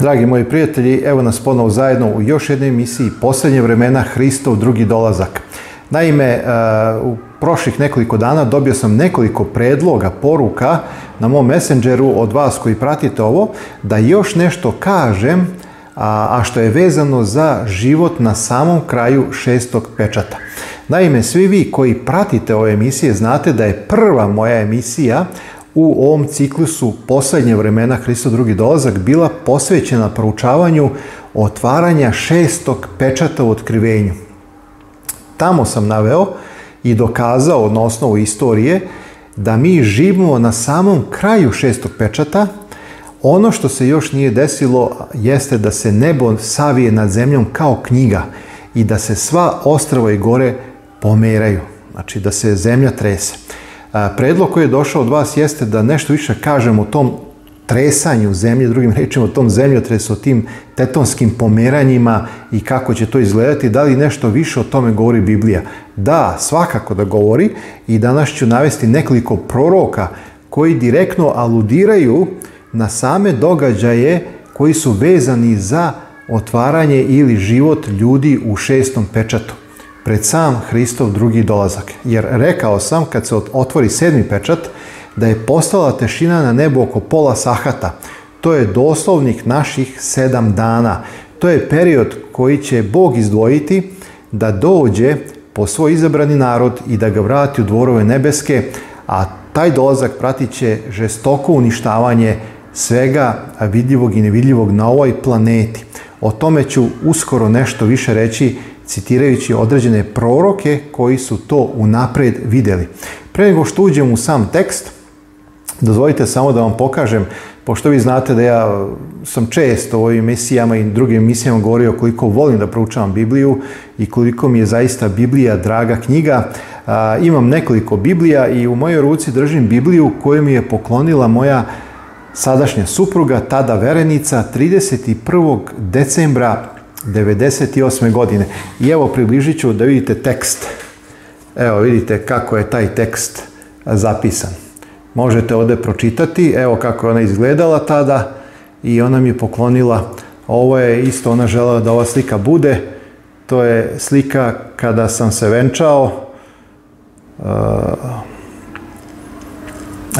Dragi moji prijatelji, evo nas ponovo zajedno u još jednoj emisiji Posljednje vremena Hristov drugi dolazak. Naime, e, u prošlih nekoliko dana dobio sam nekoliko predloga, poruka na mom messengeru od vas koji pratite ovo, da još nešto kažem, a što je vezano za život na samom kraju šestog pečata. Naime, svi vi koji pratite ove emisije znate da je prva moja emisija u ovom ciklusu posljednje vremena Hristo drugi dolazak bila posvećena proučavanju otvaranja šestog pečata u otkrivenju. Tamo sam naveo i dokazao na osnovu istorije da mi živimo na samom kraju šestog pečata. Ono što se još nije desilo jeste da se nebo savije nad zemljom kao knjiga i da se sva ostrava i gore pomeraju. Znači da se zemlja trese. Predlog koji je došao od vas jeste da nešto više kažemo o tom tresanju zemlje, drugim rečima o tom zemljotresu, o tim tetonskim pomeranjima i kako će to izgledati, da li nešto više o tome govori Biblija. Da, svakako da govori i danas ću navesti nekoliko proroka koji direktno aludiraju na same događaje koji su vezani za otvaranje ili život ljudi u šestom pečatu pred sam Hristov drugi dolazak. Jer rekao sam kad se otvori sedmi pečat da je postala tešina na nebu oko pola sahata. To je doslovnik naših sedam dana. To je period koji će Bog izdvojiti da dođe po svoj izabrani narod i da ga vrati u dvorove nebeske, a taj dolazak pratit će žestoko uništavanje svega vidljivog i nevidljivog na ovoj planeti. O tome ću uskoro nešto više reći citirajući određene proroke koji su to unaprijed vidjeli. Prije nego što uđem u sam tekst, dozvolite samo da vam pokažem, pošto vi znate da ja sam često u ovim misijama i drugim misijama govorio koliko volim da proučavam Bibliju i koliko mi je zaista Biblija draga knjiga. imam nekoliko Biblija i u mojoj ruci držim Bibliju koju mi je poklonila moja sadašnja supruga, tada verenica, 31. decembra 98. godine. I evo približit ću da vidite tekst. Evo vidite kako je taj tekst zapisan. Možete ovdje pročitati, evo kako je ona izgledala tada i ona mi je poklonila, ovo je isto ona želela da ova slika bude, to je slika kada sam se venčao, e,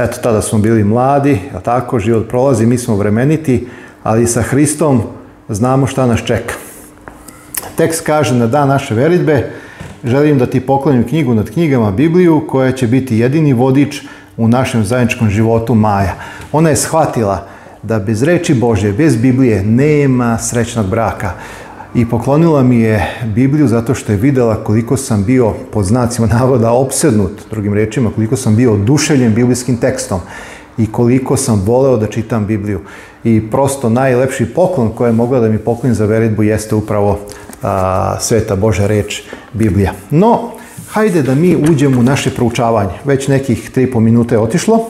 eto tada smo bili mladi, a tako život prolazi, mi smo vremeniti, ali sa Hristom znamo šta nas čeka. Tekst kaže na dan naše veritbe želim da ti poklonim knjigu nad knjigama Bibliju koja će biti jedini vodič u našem zajedničkom životu Maja. Ona je shvatila da bez reči Božje, bez Biblije nema srećnog braka. I poklonila mi je Bibliju zato što je vidjela koliko sam bio, pod znacima navoda, opsednut, drugim rečima, koliko sam bio oduševljen biblijskim tekstom i koliko sam voleo da čitam Bibliju. I prosto najlepši poklon koje je mogla da mi pokloni za veritbu jeste upravo a, sveta Bože reč Biblija. No, hajde da mi uđemo u naše proučavanje. Već nekih 3,5 minute je otišlo.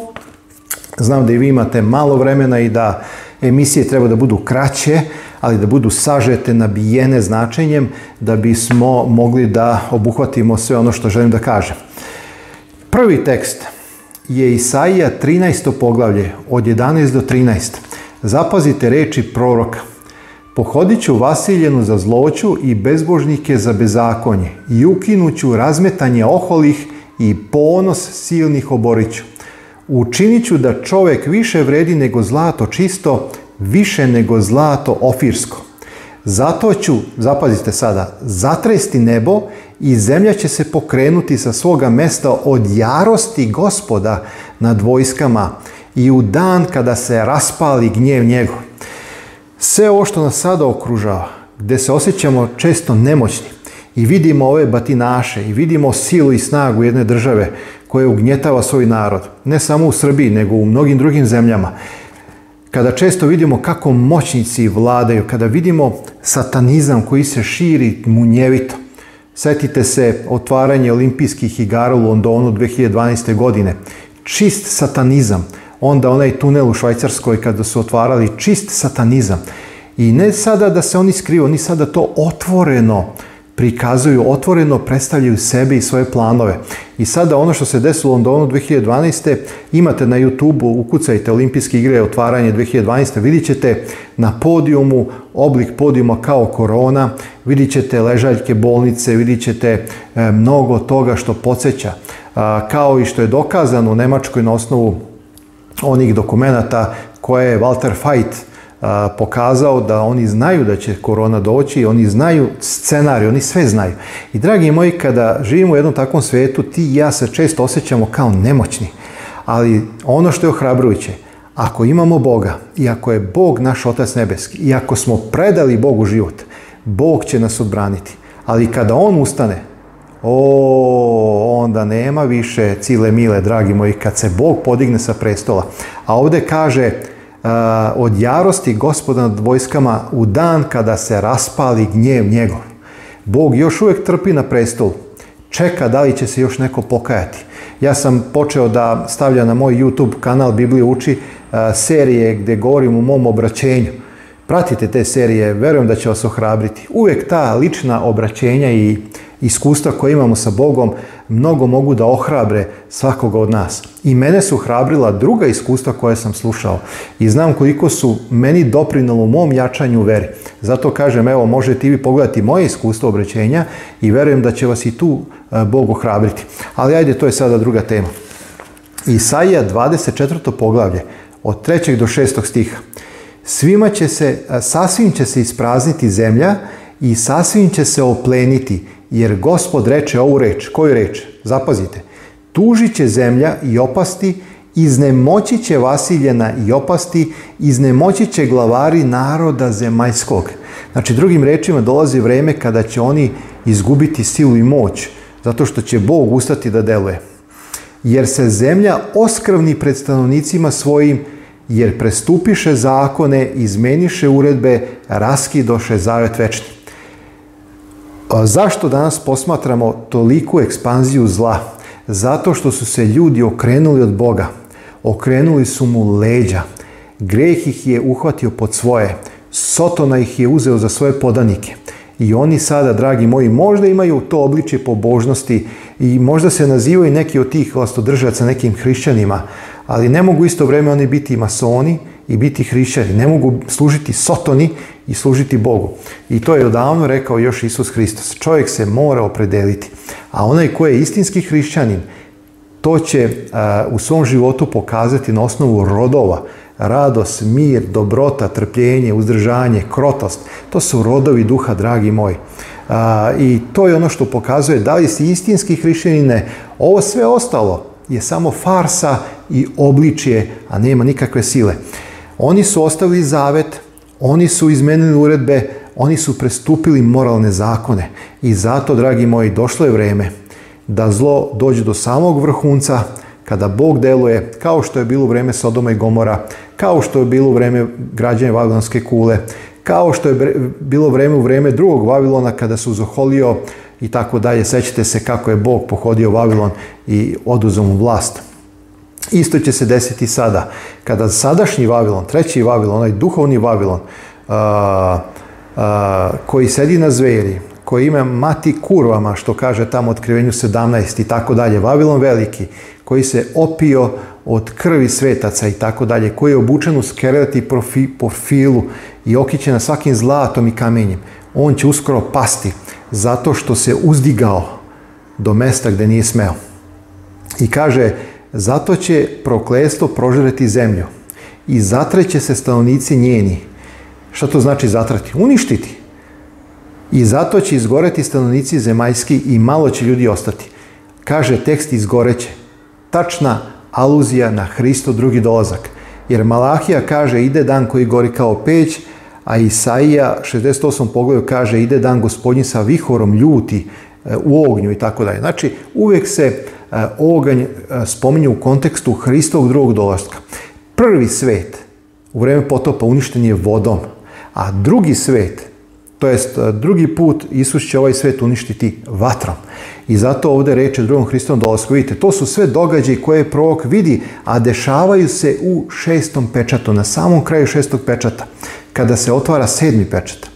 Znam da i vi imate malo vremena i da emisije treba da budu kraće, ali da budu sažete, nabijene značenjem, da bismo mogli da obuhvatimo sve ono što želim da kažem. Prvi tekst je Isaija 13. poglavlje od 11 do 13. Zapazite reči proroka. Pohodit ću vasiljenu za zloću i bezbožnike za bezakonje i ukinut ću razmetanje oholih i ponos silnih oboriću. Učinit ću da čovjek više vredi nego zlato čisto, više nego zlato ofirsko. Zato ću, zapazite sada, zatresti nebo i zemlja će se pokrenuti sa svoga mesta od jarosti gospoda nad vojskama i u dan kada se raspali gnjev njegov. Sve ovo što nas sada okružava, gdje se osjećamo često nemoćni i vidimo ove batinaše i vidimo silu i snagu jedne države koja ugnjetava svoj narod, ne samo u Srbiji, nego u mnogim drugim zemljama, kada često vidimo kako moćnici vladaju, kada vidimo satanizam koji se širi munjevito, Sjetite se otvaranje olimpijskih igara u Londonu 2012. godine. Čist satanizam, onda onaj tunel u Švajcarskoj kada su otvarali čist satanizam. I ne sada da se oni skriju, oni sada to otvoreno prikazuju, otvoreno predstavljaju sebe i svoje planove. I sada ono što se desilo u Londonu 2012. imate na YouTube-u, ukucajte olimpijske igre otvaranje 2012. vidit ćete na podijumu, oblik podijuma kao korona, vidit ćete ležaljke bolnice, vidjet ćete e, mnogo toga što podsjeća. Kao i što je dokazano u Nemačkoj na osnovu onih dokumenata koje je Walter Fajt uh, pokazao da oni znaju da će korona doći, oni znaju scenarij, oni sve znaju. I dragi moji, kada živimo u jednom takvom svijetu, ti i ja se često osjećamo kao nemoćni. Ali ono što je ohrabrujuće, ako imamo Boga i ako je Bog naš Otac Nebeski i ako smo predali Bogu život, Bog će nas odbraniti. Ali kada On ustane, o, onda nema više cile mile, dragi moji, kad se Bog podigne sa prestola. A ovdje kaže, e, od jarosti gospoda nad vojskama u dan kada se raspali gnjev njegov. Bog još uvijek trpi na prestolu. Čeka da li će se još neko pokajati. Ja sam počeo da stavlja na moj YouTube kanal Bibliju uči e, serije gdje govorim u mom obraćenju. Pratite te serije, vjerujem da će vas ohrabriti. Uvijek ta lična obraćenja i iskustva koje imamo sa Bogom mnogo mogu da ohrabre svakoga od nas. I mene su hrabrila druga iskustva koje sam slušao i znam koliko su meni doprinalo u mom jačanju veri. Zato kažem, evo, možete i vi pogledati moje iskustvo obrećenja i verujem da će vas i tu e, Bog ohrabriti. Ali ajde, to je sada druga tema. Isaija 24. poglavlje, od 3. do 6. stiha. Svima će se, sasvim će se isprazniti zemlja i sasvim će se opleniti, jer gospod reče ovu reč. Koju reč? Zapazite. Tužit će zemlja i opasti, iznemoći će vasiljena i opasti, iznemoći će glavari naroda zemaljskog. Znači, drugim rečima dolazi vrijeme kada će oni izgubiti silu i moć, zato što će Bog ustati da deluje. Jer se zemlja oskrvni pred stanovnicima svojim, jer prestupiše zakone, izmeniše uredbe, raskidoše zavet večni. Zašto danas posmatramo toliku ekspanziju zla? Zato što su se ljudi okrenuli od Boga. Okrenuli su mu leđa. Greh ih je uhvatio pod svoje. Sotona ih je uzeo za svoje podanike. I oni sada, dragi moji, možda imaju to obličje pobožnosti i možda se nazivaju neki od tih vlastodržaca nekim hrišćanima, ali ne mogu isto vrijeme oni biti masoni, i biti hrišćani. Ne mogu služiti sotoni i služiti Bogu. I to je odavno rekao još Isus Hristos. Čovjek se mora opredeliti. A onaj ko je istinski hrišćanin, to će e, u svom životu pokazati na osnovu rodova. Radost, mir, dobrota, trpljenje, uzdržanje, krotost. To su rodovi duha, dragi moji. E, I to je ono što pokazuje da li si istinski hrišćanine. Ovo sve ostalo je samo farsa i obličje, a nema nikakve sile. Oni su ostavili zavet, oni su izmenili uredbe, oni su prestupili moralne zakone. I zato, dragi moji, došlo je vrijeme da zlo dođe do samog vrhunca, kada Bog deluje, kao što je bilo u vreme Sodoma i Gomora, kao što je bilo u vreme građane Vavilonske kule, kao što je bilo vreme u vreme drugog Vavilona kada se uzoholio i tako dalje. Sećate se kako je Bog pohodio Vavilon i oduzeo mu vlast. Isto će se desiti sada. Kada sadašnji Vavilon, treći Vavilon, onaj duhovni Vavilon, koji sedi na zveri, koji ima mati kurvama, što kaže tamo otkrivenju 17 i tako dalje, Vavilon veliki, koji se opio od krvi svetaca i tako dalje, koji je obučen u skeret i filu i okićen na svakim zlatom i kamenjem, on će uskoro pasti zato što se uzdigao do mesta gde nije smeo. I kaže zato će proklesto prožreti zemlju i zatreće se stanovnici njeni. Što to znači zatrati? Uništiti. I zato će izgoreti stanovnici zemaljski i malo će ljudi ostati. Kaže tekst izgoreće. Tačna aluzija na Hristo drugi dolazak. Jer Malahija kaže ide dan koji gori kao peć, a Isaija 68. pogledu kaže ide dan gospodin sa vihorom ljuti e, u ognju i tako dalje. Znači uvijek se Eh, oganj eh, spominje u kontekstu Hristovog drugog dolaska. Prvi svet u vreme potopa uništen je vodom, a drugi svet, to jest eh, drugi put Isus će ovaj svet uništiti vatrom. I zato ovdje reče u drugom Hristovom dolasku, vidite, to su sve događaje koje prorok vidi, a dešavaju se u šestom pečatu, na samom kraju šestog pečata, kada se otvara sedmi pečat.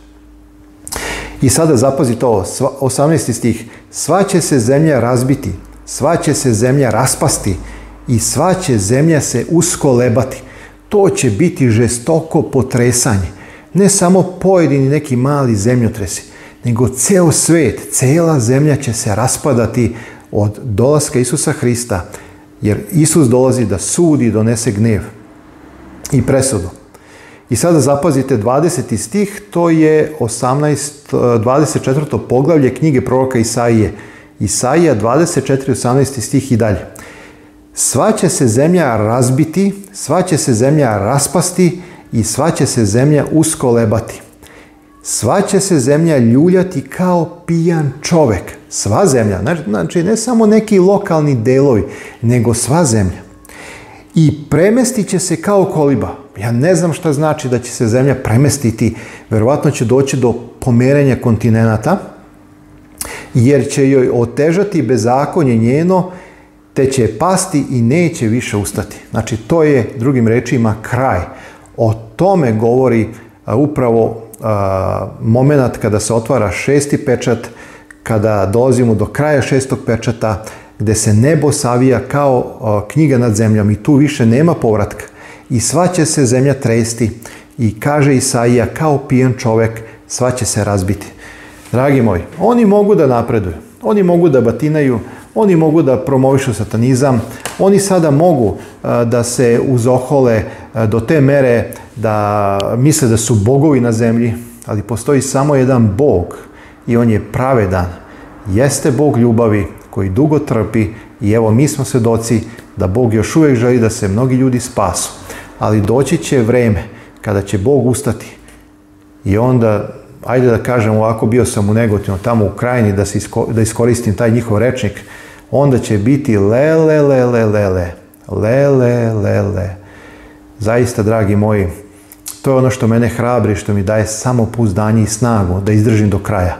I sada zapazite ovo, 18. stih, sva će se zemlja razbiti, sva će se zemlja raspasti i sva će zemlja se uskolebati. To će biti žestoko potresanje. Ne samo pojedini neki mali zemljotresi, nego ceo svet, cela zemlja će se raspadati od dolaska Isusa Hrista, jer Isus dolazi da sudi i donese gnev i presudu. I sada zapazite 20. stih, to je 18, 24. poglavlje knjige proroka Isaije. Isaija 24.18. stih i dalje. Sva će se zemlja razbiti, sva će se zemlja raspasti i sva će se zemlja uskolebati. Sva će se zemlja ljuljati kao pijan čovek. Sva zemlja, znači ne samo neki lokalni delovi, nego sva zemlja. I premestit će se kao koliba. Ja ne znam šta znači da će se zemlja premestiti. Verovatno će doći do pomerenja kontinenata, jer će joj otežati bezakonje njeno, te će pasti i neće više ustati. Znači, to je, drugim rečima, kraj. O tome govori e, upravo e, moment kada se otvara šesti pečat, kada dolazimo do kraja šestog pečata, gde se nebo savija kao e, knjiga nad zemljom i tu više nema povratka. I sva će se zemlja tresti i kaže Isaija kao pijan čovek, sva će se razbiti. Dragi moji, oni mogu da napreduju, oni mogu da batinaju, oni mogu da promovišu satanizam, oni sada mogu e, da se uzohole e, do te mere da misle da su bogovi na zemlji, ali postoji samo jedan bog i on je pravedan. Jeste bog ljubavi koji dugo trpi i evo mi smo svedoci da bog još uvijek želi da se mnogi ljudi spasu. Ali doći će vreme kada će bog ustati i onda ajde da kažem ovako, bio sam u Negotinu, tamo u Krajini, da, da iskoristim taj njihov rečnik, onda će biti lele, le lele, le, le. Zaista, dragi moji, to je ono što mene hrabri, što mi daje samo puzdanje i snagu da izdržim do kraja.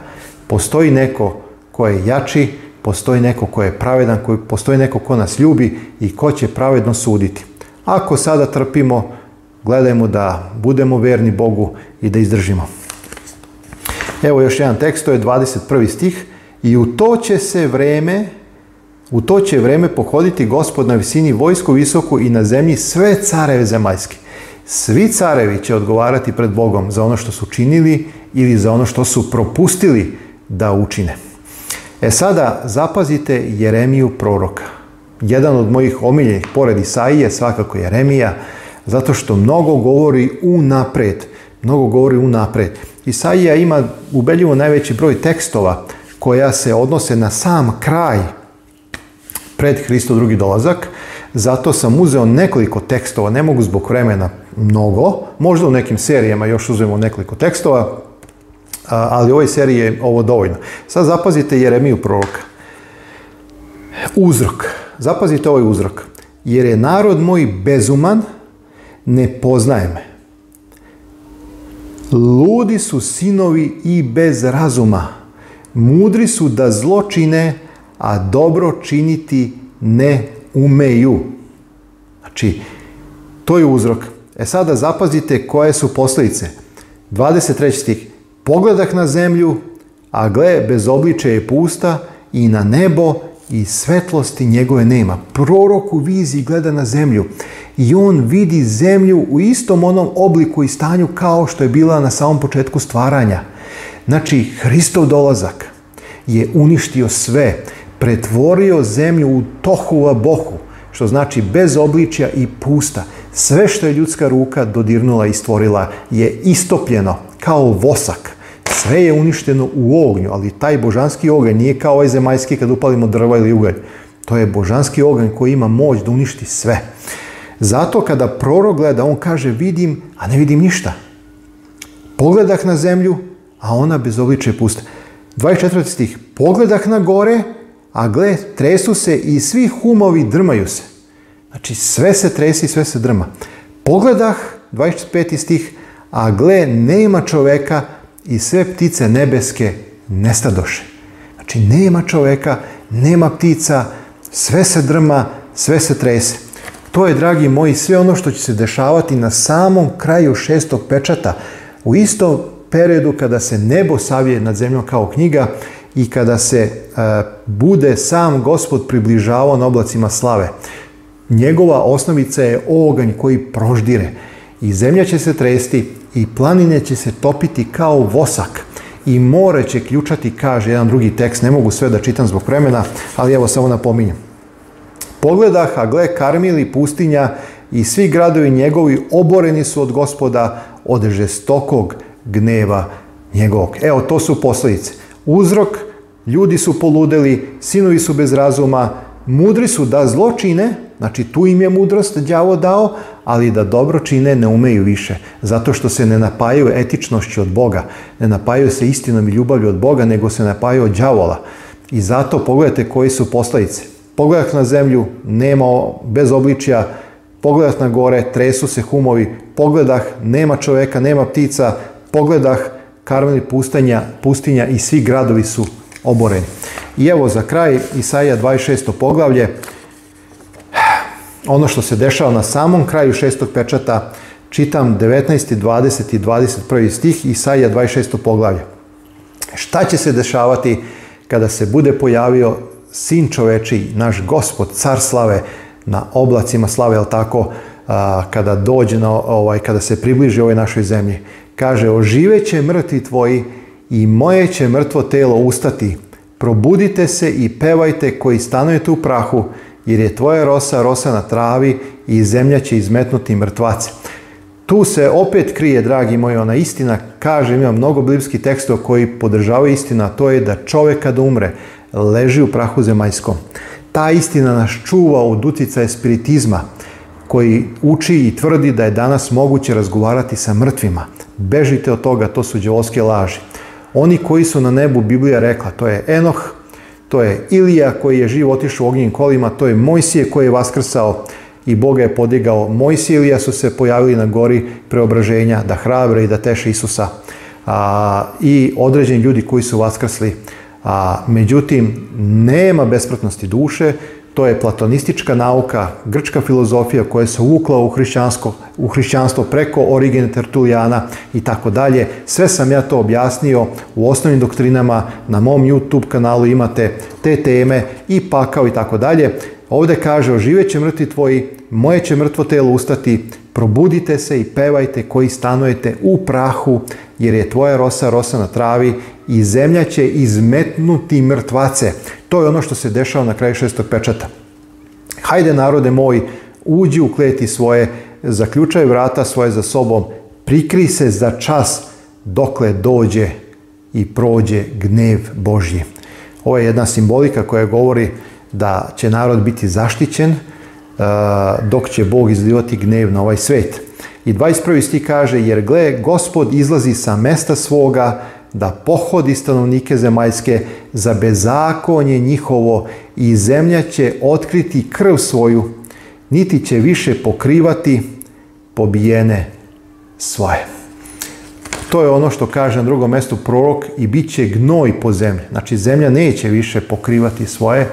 Postoji neko ko je jači, postoji neko ko je pravedan, postoji neko ko nas ljubi i ko će pravedno suditi. Ako sada trpimo, gledajmo da budemo verni Bogu i da izdržimo. Evo još jedan tekst, to je 21. stih. I u to će se vreme, u to će vreme pohoditi gospod na visini vojsku visoku i na zemlji sve careve zemaljske. Svi carevi će odgovarati pred Bogom za ono što su činili ili za ono što su propustili da učine. E sada zapazite Jeremiju proroka. Jedan od mojih omiljenih pored Isaije svakako Jeremija, zato što mnogo govori unapred. Mnogo govori unapred. Isaija ima ubeljivo najveći broj tekstova koja se odnose na sam kraj pred Hristo drugi dolazak. Zato sam uzeo nekoliko tekstova, ne mogu zbog vremena mnogo, možda u nekim serijama još uzmemo nekoliko tekstova, ali u ovoj seriji je ovo dovoljno. Sad zapazite Jeremiju proroka. Uzrok. Zapazite ovaj uzrok. Jer je narod moj bezuman, ne poznaje me. Ludi su sinovi i bez razuma. Mudri su da zločine, a dobro činiti ne umeju. Znači, to je uzrok. E sada zapazite koje su posljedice. 23. stih. Pogledak na zemlju, a gle, bez obliče je pusta i na nebo i svetlosti njegove nema. Prorok u viziji gleda na zemlju i on vidi zemlju u istom onom obliku i stanju kao što je bila na samom početku stvaranja. Znači, Hristov dolazak je uništio sve, pretvorio zemlju u tohuva bohu, što znači bez obličja i pusta. Sve što je ljudska ruka dodirnula i stvorila je istopljeno kao vosak. Sve je uništeno u ognju, ali taj božanski oganj nije kao ovaj zemaljski kad upalimo drva ili ugalj. To je božanski oganj koji ima moć da uništi sve. Zato kada prorok gleda, on kaže vidim, a ne vidim ništa. Pogledah na zemlju, a ona bez obliče pusta. 24. stih. Pogledah na gore, a gle, tresu se i svi humovi drmaju se. Znači sve se tresi, sve se drma. Pogledah, 25. stih, a gle, nema čoveka i sve ptice nebeske nestadoše. Znači nema čoveka, nema ptica, sve se drma, sve se trese. To je, dragi moji, sve ono što će se dešavati na samom kraju šestog pečata, u istom periodu kada se nebo savije nad zemljom kao knjiga i kada se e, bude sam gospod približavao na oblacima slave. Njegova osnovica je oganj koji proždire i zemlja će se tresti i planine će se topiti kao vosak i more će ključati, kaže jedan drugi tekst, ne mogu sve da čitam zbog vremena, ali evo samo napominjem. Pogledah, a gle Karmili pustinja i svi gradovi njegovi oboreni su od gospoda od žestokog gneva njegovog. Evo, to su posljedice. Uzrok, ljudi su poludeli, sinovi su bez razuma, mudri su da zlo čine, znači tu im je mudrost djavo dao, ali da dobro čine ne umeju više, zato što se ne napajaju etičnošću od Boga, ne napajaju se istinom i ljubavlju od Boga, nego se napajaju od đavola. I zato pogledajte koji su posljedice pogledak na zemlju, nema bez obličja, pogledak na gore, tresu se humovi, pogledah, nema čoveka, nema ptica, pogledah, karmeli pustinja, pustinja i svi gradovi su oboreni. I evo za kraj Isaija 26. poglavlje, ono što se dešava na samom kraju šestog pečata, čitam 19. 20. i 21. stih Isaija 26. poglavlje. Šta će se dešavati kada se bude pojavio sin čoveči, naš gospod, car slave, na oblacima slave, jel tako, kada dođe na ovaj, kada se približi ovoj našoj zemlji. Kaže, oživeće mrtvi tvoji i moje će mrtvo telo ustati. Probudite se i pevajte koji stanujete u prahu, jer je tvoja rosa rosa na travi i zemlja će izmetnuti mrtvace. Tu se opet krije, dragi moji, ona istina, kaže, ima mnogo blibskih tekstova koji podržavaju istina, a to je da čovjek kad umre, leži u prahu zemaljskom. Ta istina nas čuva od utjecaja spiritizma koji uči i tvrdi da je danas moguće razgovarati sa mrtvima. Bežite od toga, to su djevolske laži. Oni koji su na nebu, Biblija rekla, to je Enoh, to je Ilija koji je živ otišao u ognjim kolima, to je Mojsije koji je vaskrsao i Boga je podigao. Mojsije i Ilija su se pojavili na gori preobraženja da hrabre i da teše Isusa. I određeni ljudi koji su vaskrsli a, međutim, nema besprotnosti duše, to je platonistička nauka, grčka filozofija koja se uvukla u hrišćanstvo, u hrišćanstvo preko origine Tertulijana i tako dalje. Sve sam ja to objasnio u osnovnim doktrinama, na mom YouTube kanalu imate te teme i pakao i tako dalje. Ovdje kaže, o mrtvi tvoji, moje će mrtvo telo ustati, probudite se i pevajte koji stanujete u prahu, jer je tvoja rosa rosa na travi i zemlja će izmetnuti mrtvace. To je ono što se dešava na kraju šestog pečata. Hajde narode moji, uđi u kleti svoje, zaključaj vrata svoje za sobom, prikri se za čas dokle dođe i prođe gnev Božji. Ovo je jedna simbolika koja govori da će narod biti zaštićen e, dok će Bog izlivati gnev na ovaj svet. I 21. sti kaže, jer gle, gospod izlazi sa mesta svoga da pohodi stanovnike zemaljske za bezakonje njihovo i zemlja će otkriti krv svoju, niti će više pokrivati pobijene svoje. To je ono što kaže na drugom mjestu prorok i bit će gnoj po zemlji. Znači zemlja neće više pokrivati svoje e,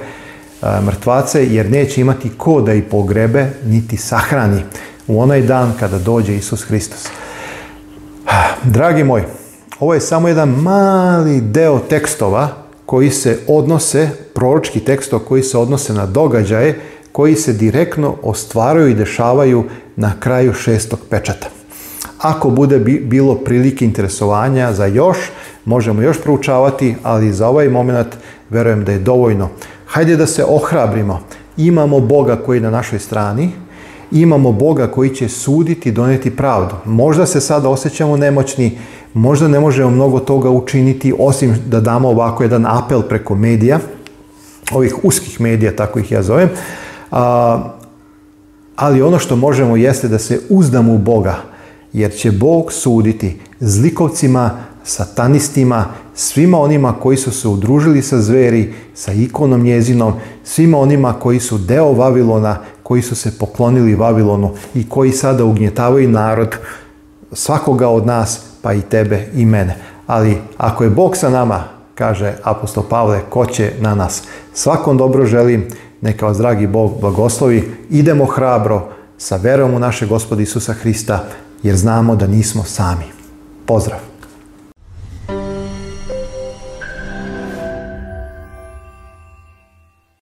mrtvace jer neće imati ko da i pogrebe niti sahrani u onaj dan kada dođe Isus Hristos. Ah, dragi moji, ovo je samo jedan mali deo tekstova koji se odnose, proročki tekstova koji se odnose na događaje koji se direktno ostvaraju i dešavaju na kraju šestog pečata. Ako bude bilo prilike interesovanja za još, možemo još proučavati, ali za ovaj moment verujem da je dovoljno. Hajde da se ohrabrimo. Imamo Boga koji je na našoj strani, imamo Boga koji će suditi i donijeti pravdu. Možda se sada osjećamo nemoćni, možda ne možemo mnogo toga učiniti osim da damo ovako jedan apel preko medija, ovih uskih medija, tako ih ja zovem, a, ali ono što možemo jeste da se uzdamo u Boga, jer će Bog suditi zlikovcima, satanistima, svima onima koji su se udružili sa zveri, sa ikonom njezinom, svima onima koji su deo Vavilona, koji su se poklonili Vavilonu i koji sada ugnjetavaju narod, svakoga od nas, pa i tebe i mene. Ali ako je Bog sa nama, kaže apostol Pavle, ko će na nas? Svakom dobro želim, neka vas dragi Bog blagoslovi, idemo hrabro sa verom u naše gospodi Isusa Hrista, jer znamo da nismo sami. Pozdrav!